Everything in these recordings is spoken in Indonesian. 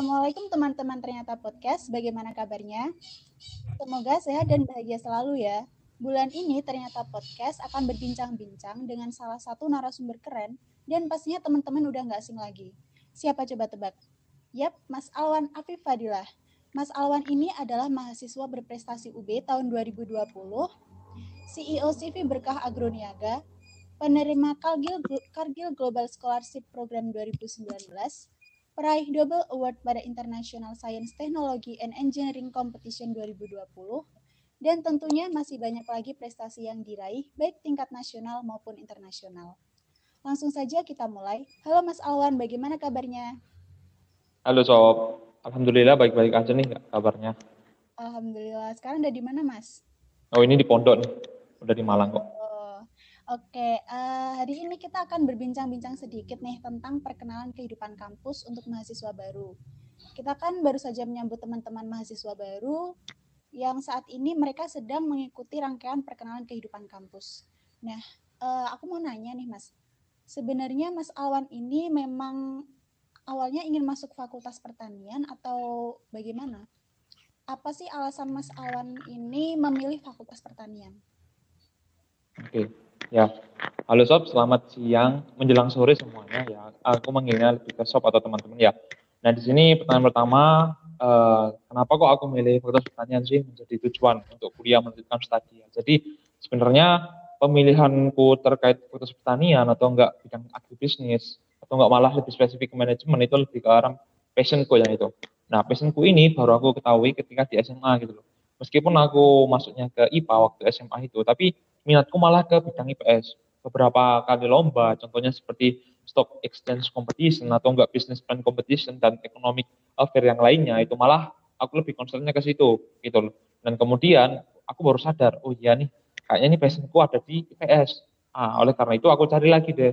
Assalamualaikum teman-teman ternyata podcast. Bagaimana kabarnya? Semoga sehat dan bahagia selalu ya. Bulan ini ternyata podcast akan berbincang-bincang dengan salah satu narasumber keren dan pastinya teman-teman udah nggak asing lagi. Siapa coba tebak? Yap, Mas Alwan Afif Fadilah. Mas Alwan ini adalah mahasiswa berprestasi UB tahun 2020, CEO CV Berkah Agroniaga, penerima Cargill Global Scholarship Program 2019, peraih Double Award pada International Science Technology and Engineering Competition 2020, dan tentunya masih banyak lagi prestasi yang diraih baik tingkat nasional maupun internasional. Langsung saja kita mulai. Halo Mas Alwan, bagaimana kabarnya? Halo Sob, Alhamdulillah baik-baik aja nih kabarnya. Alhamdulillah. Sekarang udah di mana Mas? Oh ini di Pondok nih, udah di Malang kok. Oke, uh, hari ini kita akan berbincang-bincang sedikit nih tentang perkenalan kehidupan kampus untuk mahasiswa baru. Kita kan baru saja menyambut teman-teman mahasiswa baru yang saat ini mereka sedang mengikuti rangkaian perkenalan kehidupan kampus. Nah, uh, aku mau nanya nih Mas, sebenarnya Mas Alwan ini memang awalnya ingin masuk fakultas pertanian atau bagaimana? Apa sih alasan Mas Alwan ini memilih fakultas pertanian? Oke, Ya, halo sob, selamat siang menjelang sore semuanya ya. Aku manggilnya lebih ke sob atau teman-teman ya. Nah di sini pertanyaan pertama, eh, kenapa kok aku milih fakultas pertanian sih menjadi tujuan untuk kuliah melanjutkan studi? Ya. Jadi sebenarnya pemilihanku terkait fakultas pertanian atau enggak bidang agribisnis atau enggak malah lebih spesifik manajemen itu lebih ke arah passionku yang itu. Nah passionku ini baru aku ketahui ketika di SMA gitu loh. Meskipun aku masuknya ke IPA waktu SMA itu, tapi minatku malah ke bidang IPS. Beberapa kali lomba, contohnya seperti stock exchange competition atau enggak business plan competition dan economic affair yang lainnya itu malah aku lebih concernnya ke situ gitu loh. Dan kemudian aku baru sadar, oh iya nih, kayaknya ini passionku ada di IPS. Ah, oleh karena itu aku cari lagi deh.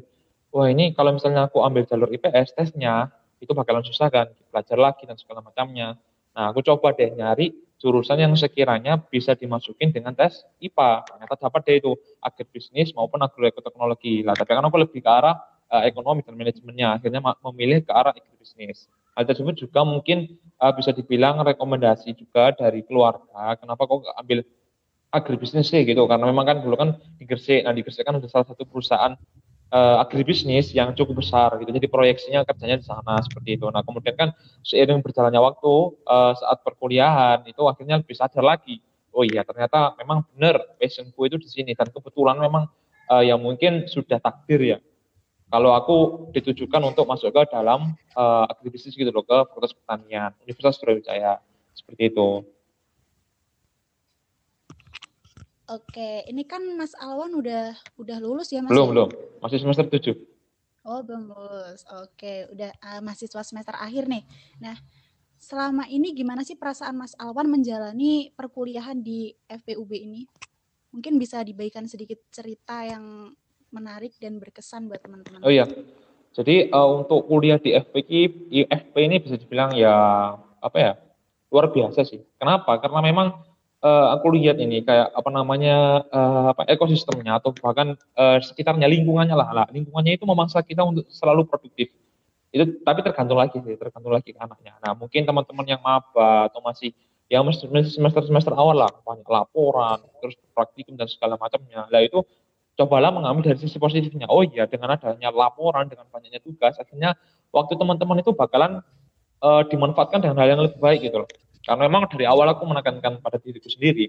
Wah ini kalau misalnya aku ambil jalur IPS tesnya itu bakalan susah kan, belajar lagi dan segala macamnya. Nah aku coba deh nyari jurusan yang sekiranya bisa dimasukin dengan tes IPA. Ternyata dapat deh itu agribisnis maupun agroekoteknologi. Lah, tapi kan aku lebih ke arah uh, ekonomi dan manajemennya. Akhirnya memilih ke arah agribisnis. Hal tersebut juga mungkin uh, bisa dibilang rekomendasi juga dari keluarga. Kenapa kok ambil agribisnis sih gitu? Karena memang kan dulu kan di Gresik, nah di Gresik kan ada salah satu perusahaan uh, agribisnis yang cukup besar gitu. Jadi proyeksinya kerjanya di sana seperti itu. Nah, kemudian kan seiring berjalannya waktu uh, saat perkuliahan itu akhirnya lebih sadar lagi. Oh iya, ternyata memang benar passionku itu di sini dan kebetulan memang uh, yang mungkin sudah takdir ya. Kalau aku ditujukan untuk masuk ke dalam uh, agribisnis gitu loh ke Fakultas Pertanian Universitas Brawijaya seperti itu. Oke, ini kan Mas Alwan udah udah lulus ya Mas? Belum, belum. Masih semester 7. Oh, belum lulus. Oke, udah uh, mahasiswa semester akhir nih. Nah, selama ini gimana sih perasaan Mas Alwan menjalani perkuliahan di FPUB ini? Mungkin bisa dibagikan sedikit cerita yang menarik dan berkesan buat teman-teman. Oh iya. Jadi uh, untuk kuliah di FP FP ini bisa dibilang ya apa ya? luar biasa sih. Kenapa? Karena memang uh, aku lihat ini kayak apa namanya uh, apa ekosistemnya atau bahkan uh, sekitarnya lingkungannya lah, lah lingkungannya itu memaksa kita untuk selalu produktif. Itu tapi tergantung lagi sih tergantung lagi ke anaknya. Nah mungkin teman-teman yang maba atau masih yang semester semester awal lah banyak laporan terus praktikum dan segala macamnya. Lah itu cobalah mengambil dari sisi positifnya. Oh iya dengan adanya laporan dengan banyaknya tugas akhirnya waktu teman-teman itu bakalan uh, dimanfaatkan dengan hal yang lebih baik gitu loh karena memang dari awal aku menekankan pada diriku sendiri,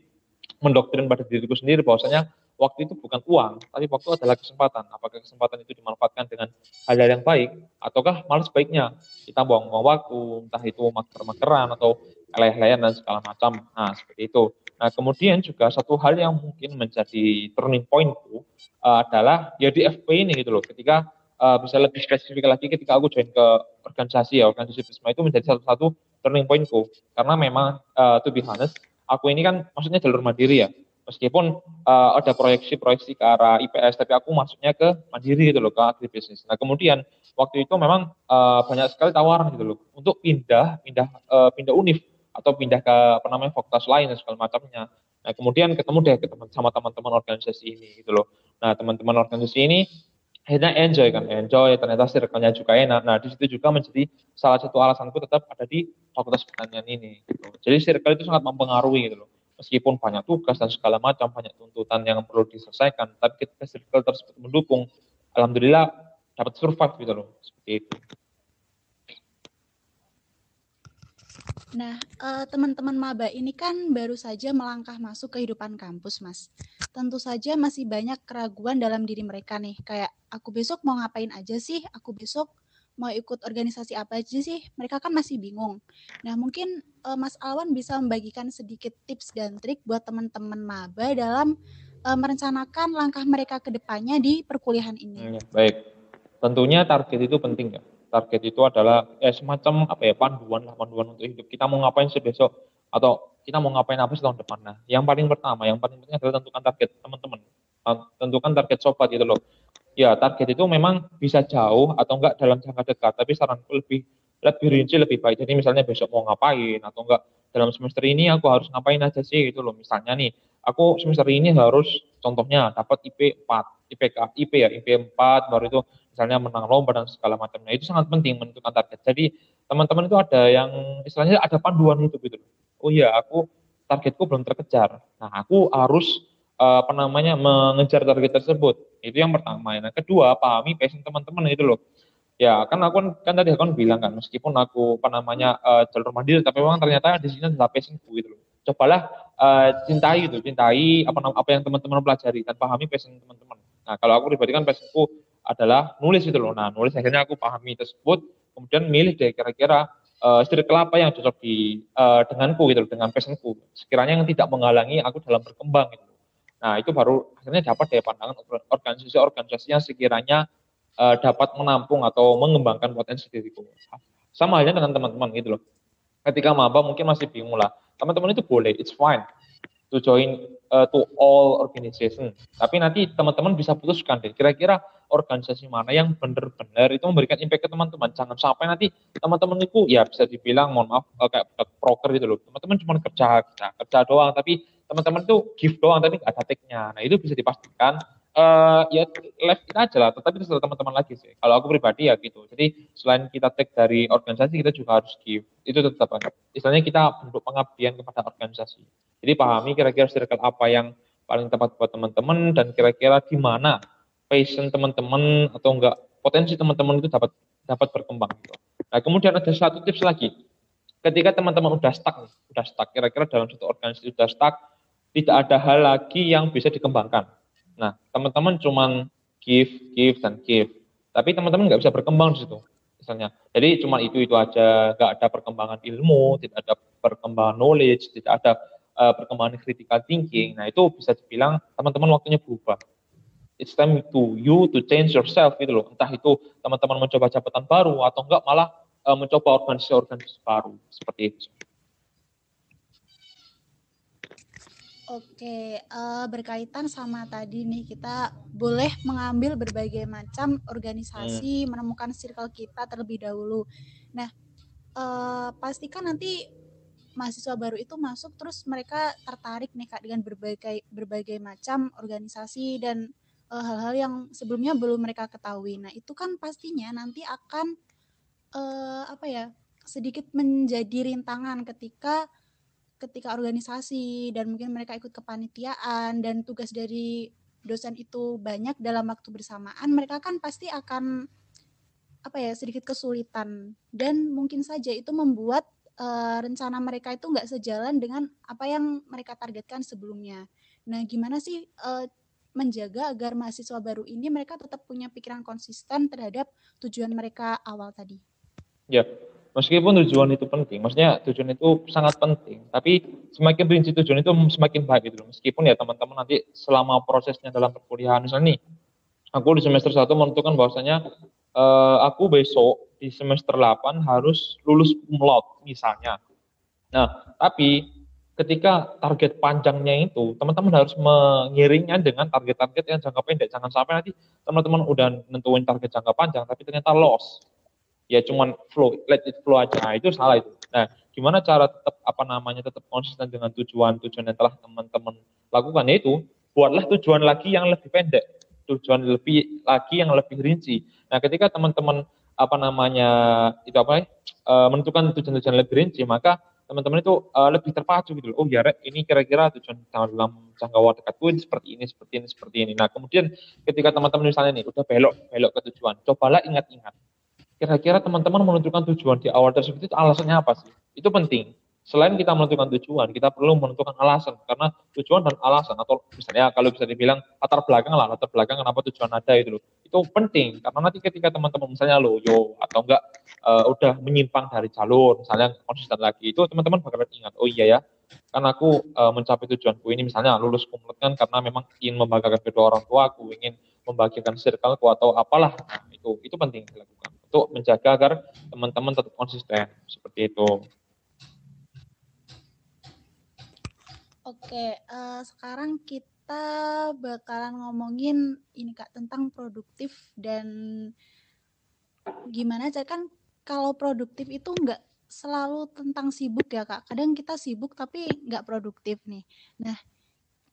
mendoktrin pada diriku sendiri bahwasanya waktu itu bukan uang, tapi waktu adalah kesempatan. Apakah kesempatan itu dimanfaatkan dengan hal-hal yang baik, ataukah malah sebaiknya kita buang-buang waktu, entah itu maker-makeran atau leh-lehan dan segala macam. Nah, seperti itu. Nah, kemudian juga satu hal yang mungkin menjadi turning pointku uh, adalah ya di FP ini gitu loh. Ketika uh, bisa lebih spesifik lagi ketika aku join ke organisasi ya, organisasi Bisma itu menjadi satu satu turning pointku. Karena memang uh, to be honest aku ini kan maksudnya jalur mandiri ya. Meskipun uh, ada proyeksi-proyeksi ke arah IPS tapi aku masuknya ke mandiri gitu loh ke agribisnis nah kemudian waktu itu memang uh, banyak sekali tawaran gitu loh untuk pindah pindah uh, pindah univ atau pindah ke apa namanya fakultas lain dan segala macamnya. Nah kemudian ketemu deh ketemu sama teman-teman organisasi ini gitu loh. Nah teman-teman organisasi ini akhirnya enjoy kan enjoy ternyata circle-nya juga enak. Nah di situ juga menjadi salah satu alasanku tetap ada di fakultas pertanian ini gitu. jadi circle itu sangat mempengaruhi gitu loh. Meskipun banyak tugas dan segala macam banyak tuntutan yang perlu diselesaikan tapi ketika circle tersebut mendukung alhamdulillah dapat survive gitu loh. Seperti itu Nah, uh, teman-teman maba ini kan baru saja melangkah masuk kehidupan kampus, Mas. Tentu saja masih banyak keraguan dalam diri mereka nih, kayak aku besok mau ngapain aja sih? Aku besok mau ikut organisasi apa aja sih? Mereka kan masih bingung. Nah, mungkin uh, Mas Alwan bisa membagikan sedikit tips dan trik buat teman-teman maba dalam uh, merencanakan langkah mereka ke depannya di perkuliahan ini. Hmm, baik. Tentunya target itu penting ya target itu adalah ya semacam apa ya panduan lah panduan untuk hidup. Kita mau ngapain sih besok? Atau kita mau ngapain apa sih tahun depan? Nah yang paling pertama yang paling penting adalah tentukan target teman-teman. Tentukan target sobat gitu loh. Ya target itu memang bisa jauh atau enggak dalam jangka dekat tapi saranku lebih lebih rinci lebih baik. Jadi misalnya besok mau ngapain atau enggak dalam semester ini aku harus ngapain aja sih gitu loh. Misalnya nih aku semester ini harus contohnya dapat IP 4 IPK IP ya IP 4 baru itu misalnya menang lomba dan segala macamnya itu sangat penting menentukan target. Jadi teman-teman itu ada yang istilahnya ada panduan itu gitu. Oh iya, aku targetku belum terkejar. Nah, aku harus uh, apa namanya mengejar target tersebut. Itu yang pertama. Yang kedua, pahami passion teman-teman itu loh. Ya, kan aku kan, kan tadi aku kan bilang kan meskipun aku apa namanya uh, jalur mandiri tapi memang ternyata di sini adalah passionku gitu loh. Cobalah uh, cintai itu, cintai apa apa yang teman-teman pelajari dan pahami passion teman-teman. Nah, kalau aku pribadi kan passionku adalah nulis itu loh. Nah, nulis akhirnya aku pahami tersebut, kemudian milih deh kira-kira uh, circle apa yang cocok di uh, denganku gitu, dengan passionku. Sekiranya yang tidak menghalangi aku dalam berkembang gitu. Nah, itu baru akhirnya dapat dari pandangan organisasi-organisasi yang sekiranya uh, dapat menampung atau mengembangkan potensi diriku. Sama halnya dengan teman-teman gitu loh. Ketika maba mungkin masih bingung lah. Teman-teman itu boleh, it's fine to join uh, to all organization. Tapi nanti teman-teman bisa putuskan deh, kira-kira organisasi mana yang benar-benar itu memberikan impact ke teman-teman. Jangan sampai nanti teman-teman itu ya bisa dibilang mohon maaf uh, kayak broker gitu loh. Teman-teman cuma kerja, kerja, kerja doang, tapi teman-teman itu gift doang tapi nggak ada take-nya. Nah itu bisa dipastikan uh, ya live kita aja lah, tetapi terserah teman-teman lagi sih. Kalau aku pribadi ya gitu. Jadi selain kita take dari organisasi, kita juga harus give. Itu tetap ada. Istilahnya kita bentuk pengabdian kepada organisasi. Jadi pahami kira-kira circle apa yang paling tepat buat teman-teman dan kira-kira di mana passion teman-teman atau enggak potensi teman-teman itu dapat dapat berkembang gitu. Nah, kemudian ada satu tips lagi. Ketika teman-teman udah stuck, udah stuck kira-kira dalam satu organisasi udah stuck, tidak ada hal lagi yang bisa dikembangkan. Nah, teman-teman cuman give, give, dan give. Tapi teman-teman nggak bisa berkembang di situ, misalnya. Jadi cuma itu-itu aja, nggak ada perkembangan ilmu, tidak ada perkembangan knowledge, tidak ada uh, perkembangan critical thinking. Nah, itu bisa dibilang teman-teman waktunya berubah. It's time to you to change yourself gitu loh. Entah itu teman-teman mencoba jabatan baru atau enggak malah uh, mencoba organisasi-organisasi baru seperti itu. Oke, uh, berkaitan sama tadi nih kita boleh mengambil berbagai macam organisasi, hmm. menemukan circle kita terlebih dahulu. Nah, uh, pastikan nanti mahasiswa baru itu masuk terus mereka tertarik nih Kak dengan berbagai berbagai macam organisasi dan uh, hal-hal yang sebelumnya belum mereka ketahui. Nah, itu kan pastinya nanti akan uh, apa ya? sedikit menjadi rintangan ketika ketika organisasi dan mungkin mereka ikut kepanitiaan dan tugas dari dosen itu banyak dalam waktu bersamaan, mereka kan pasti akan apa ya sedikit kesulitan dan mungkin saja itu membuat uh, rencana mereka itu nggak sejalan dengan apa yang mereka targetkan sebelumnya. Nah, gimana sih uh, menjaga agar mahasiswa baru ini mereka tetap punya pikiran konsisten terhadap tujuan mereka awal tadi? Ya, meskipun tujuan itu penting, maksudnya tujuan itu sangat penting, tapi semakin rinci tujuan itu semakin baik gitu. Meskipun ya teman-teman nanti selama prosesnya dalam perkuliahan misalnya nih, aku di semester 1 menentukan bahwasanya uh, aku besok di semester 8 harus lulus cum misalnya. Nah, tapi ketika target panjangnya itu teman-teman harus mengiringnya dengan target-target yang jangka pendek. Jangan sampai nanti teman-teman udah nentuin target jangka panjang tapi ternyata loss ya cuman flow, let it flow aja. Nah, itu salah itu. Nah, gimana cara tetap apa namanya tetap konsisten dengan tujuan-tujuan yang telah teman-teman lakukan itu buatlah tujuan lagi yang lebih pendek. tujuan lebih lagi yang lebih rinci. Nah, ketika teman-teman apa namanya itu apa e, menentukan tujuan-tujuan lebih rinci, maka teman-teman itu e, lebih terpacu gitu. Oh ya, ini kira-kira tujuan dalam jangka waktu dekatku ini seperti ini, seperti ini, seperti ini. Nah, kemudian ketika teman-teman misalnya nih udah belok belok ke tujuan, cobalah ingat-ingat. Kira-kira teman-teman menentukan tujuan di awal tersebut itu alasannya apa sih? Itu penting. Selain kita menentukan tujuan, kita perlu menentukan alasan. Karena tujuan dan alasan atau misalnya kalau bisa dibilang latar belakang lah, latar belakang kenapa tujuan ada itu loh. Itu penting. Karena nanti ketika teman-teman misalnya loyo atau enggak uh, udah menyimpang dari jalur, misalnya konsisten lagi, itu teman-teman bakalan ingat, oh iya ya, kan aku uh, mencapai tujuanku ini misalnya lulus kumlot kan karena memang ingin membanggakan kedua orang tua aku, ingin membagikan circleku atau apalah, nah, itu itu penting dilakukan untuk menjaga agar teman-teman tetap konsisten seperti itu. Oke, uh, sekarang kita bakalan ngomongin ini Kak tentang produktif dan gimana aja kan kalau produktif itu nggak selalu tentang sibuk ya Kak. Kadang kita sibuk tapi nggak produktif nih. Nah,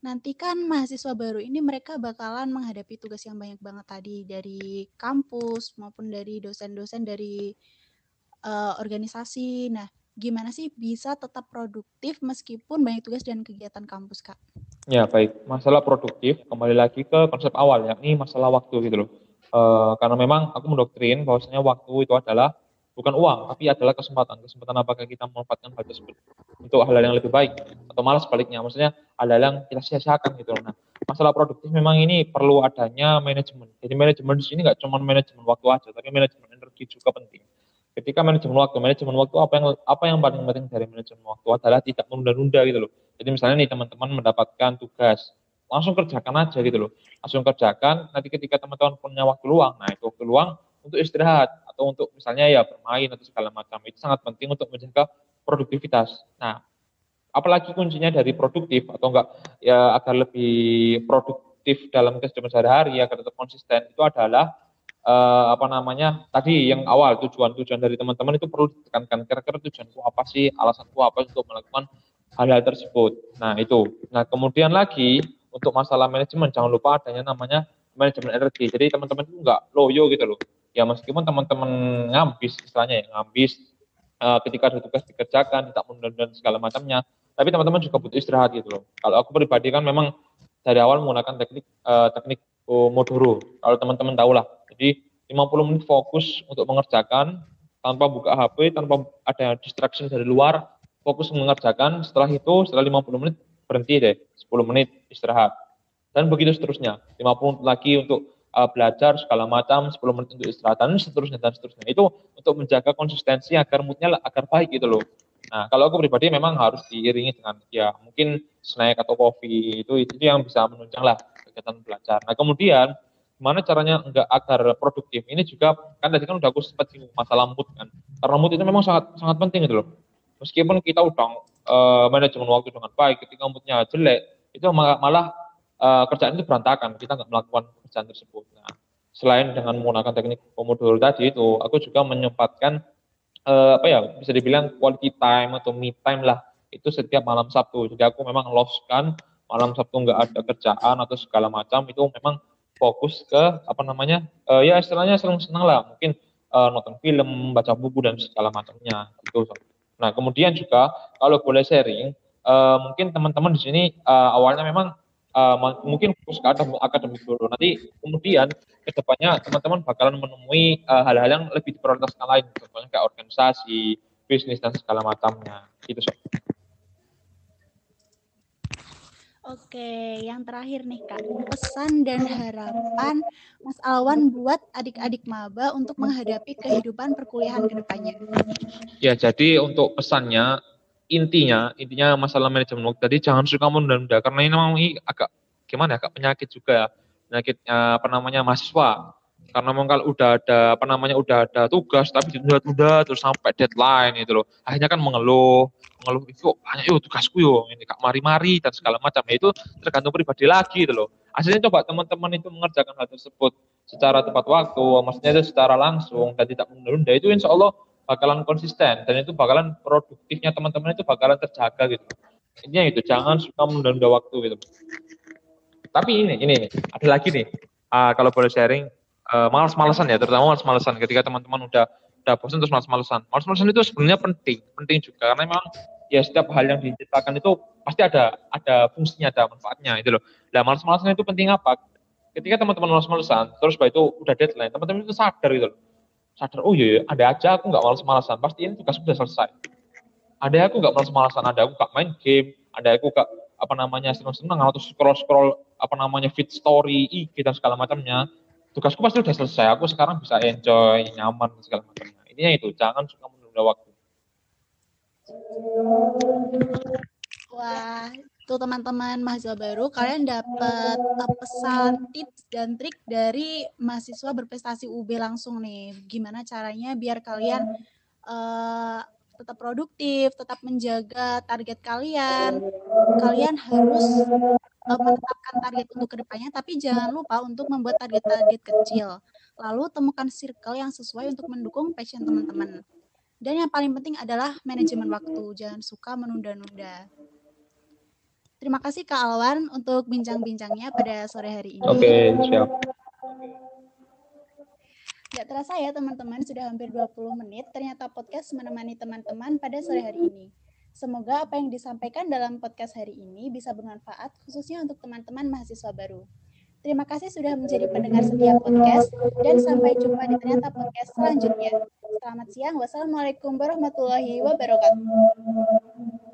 nanti kan mahasiswa baru ini mereka bakalan menghadapi tugas yang banyak banget tadi dari kampus maupun dari dosen-dosen dari uh, organisasi. Nah, gimana sih bisa tetap produktif meskipun banyak tugas dan kegiatan kampus, Kak? Ya, baik. Masalah produktif, kembali lagi ke konsep awal, yakni masalah waktu gitu loh. E, karena memang aku mendoktrin bahwasanya waktu itu adalah bukan uang, tapi adalah kesempatan. Kesempatan apakah kita memanfaatkan hal tersebut untuk hal, hal yang lebih baik, atau malah sebaliknya, maksudnya hal-hal yang kita sia-siakan gitu. Nah, masalah produktif memang ini perlu adanya manajemen. Jadi manajemen di sini nggak cuma manajemen waktu aja, tapi manajemen energi juga penting ketika manajemen waktu manajemen waktu apa yang apa yang paling penting dari manajemen waktu adalah tidak menunda-nunda gitu loh jadi misalnya nih teman-teman mendapatkan tugas langsung kerjakan aja gitu loh langsung kerjakan nanti ketika teman-teman punya waktu luang nah itu waktu luang untuk istirahat atau untuk misalnya ya bermain atau segala macam itu sangat penting untuk menjaga produktivitas. Nah apalagi kuncinya dari produktif atau enggak ya agar lebih produktif dalam kehidupan sehari-hari agar tetap konsisten itu adalah uh, apa namanya tadi yang awal tujuan-tujuan dari teman-teman itu perlu ditekankan. Kira-kira tujuanku apa sih alasanku apa untuk melakukan hal-hal tersebut? Nah itu. Nah kemudian lagi untuk masalah manajemen jangan lupa adanya namanya manajemen energi. Jadi teman-teman itu nggak loyo gitu loh ya meskipun teman-teman ngambis istilahnya ya ngambis uh, ketika ada tugas dikerjakan tidak menunda segala macamnya tapi teman-teman juga butuh istirahat gitu loh kalau aku pribadi kan memang dari awal menggunakan teknik uh, teknik Pomodoro kalau teman-teman tahu lah jadi 50 menit fokus untuk mengerjakan tanpa buka HP, tanpa ada distraction dari luar, fokus mengerjakan. Setelah itu, setelah 50 menit berhenti deh, 10 menit istirahat. Dan begitu seterusnya. 50 menit lagi untuk uh, belajar segala macam, 10 menit untuk istirahat dan seterusnya dan seterusnya. Itu untuk menjaga konsistensi agar moodnya agar baik gitu loh. Nah, kalau aku pribadi memang harus diiringi dengan ya mungkin snack atau kopi itu itu yang bisa menunjang lah kegiatan belajar. Nah, kemudian gimana caranya enggak agar produktif ini juga kan tadi kan udah aku sempat singgung masalah mood kan karena mood itu memang sangat sangat penting gitu loh meskipun kita udah uh, manajemen waktu dengan baik ketika moodnya jelek itu malah, malah uh, kerjaan itu berantakan. Kita nggak melakukan kerjaan tersebut. Nah selain dengan menggunakan teknik Pomodoro tadi itu aku juga menyempatkan uh, apa ya bisa dibilang quality time atau me time lah itu setiap malam Sabtu. Jadi aku memang loskan malam Sabtu nggak ada kerjaan atau segala macam itu memang fokus ke apa namanya uh, ya istilahnya senang-senang lah. Mungkin uh, nonton film baca buku dan segala macamnya. Itu nah kemudian juga kalau boleh sharing uh, mungkin teman-teman di sini uh, awalnya memang uh, mungkin fokus ke akademik, dulu nanti kemudian ke depannya teman-teman bakalan menemui hal-hal uh, yang lebih diprioritaskan lain contohnya kayak organisasi bisnis dan segala macamnya itu sob. Oke, yang terakhir nih Kak, pesan dan harapan Mas Alwan buat adik-adik maba untuk menghadapi kehidupan perkuliahan ke depannya. Ya, jadi untuk pesannya intinya intinya masalah manajemen waktu tadi jangan suka menunda-nunda karena ini memang agak gimana ya, agak penyakit juga ya. Penyakit apa namanya mahasiswa. Karena memang kalau udah ada apa namanya udah ada tugas tapi ditunda-tunda terus sampai deadline itu loh. Akhirnya kan mengeluh, mengeluh itu banyak yo tugasku yo ini kak mari-mari dan segala macam ya, itu tergantung pribadi lagi gitu loh aslinya coba teman-teman itu mengerjakan hal tersebut secara tepat waktu maksudnya itu secara langsung dan tidak menunda itu insya Allah bakalan konsisten dan itu bakalan produktifnya teman-teman itu bakalan terjaga gitu intinya itu jangan suka menunda waktu gitu tapi ini ini ada lagi nih uh, kalau boleh sharing uh, malas-malasan ya, terutama malas-malasan ketika teman-teman udah udah bosan terus malas-malasan. Malas-malasan itu sebenarnya penting, penting juga karena memang ya setiap hal yang diciptakan itu pasti ada ada fungsinya, ada manfaatnya itu loh. Nah, malas-malasan itu penting apa? Ketika teman-teman malas-malasan, terus itu udah deadline, teman-teman itu sadar gitu loh. Sadar, oh iya, iya ada aja aku nggak malas-malasan, pasti ini tugas sudah selesai. Ada aku nggak malas-malasan, ada aku nggak main game, ada aku nggak apa namanya senang-senang atau scroll-scroll apa namanya feed story IG dan segala macamnya. Tugasku pasti udah selesai aku sekarang bisa enjoy nyaman segala macamnya. Intinya itu jangan suka menunda waktu itu teman-teman mahasiswa baru kalian dapat uh, pesan tips dan trik dari mahasiswa berprestasi UB langsung nih gimana caranya biar kalian uh, tetap produktif, tetap menjaga target kalian. Kalian harus uh, menetapkan target untuk ke depannya, tapi jangan lupa untuk membuat target-target kecil. Lalu temukan circle yang sesuai untuk mendukung passion teman-teman. Dan yang paling penting adalah manajemen waktu. Jangan suka menunda-nunda. Terima kasih Kak Alwan untuk bincang-bincangnya pada sore hari ini. Oke, okay, siap. Gak terasa ya teman-teman, sudah hampir 20 menit. Ternyata podcast menemani teman-teman pada sore hari ini. Semoga apa yang disampaikan dalam podcast hari ini bisa bermanfaat, khususnya untuk teman-teman mahasiswa baru. Terima kasih sudah menjadi pendengar setia podcast, dan sampai jumpa di Ternyata Podcast selanjutnya. Selamat siang, wassalamualaikum warahmatullahi wabarakatuh.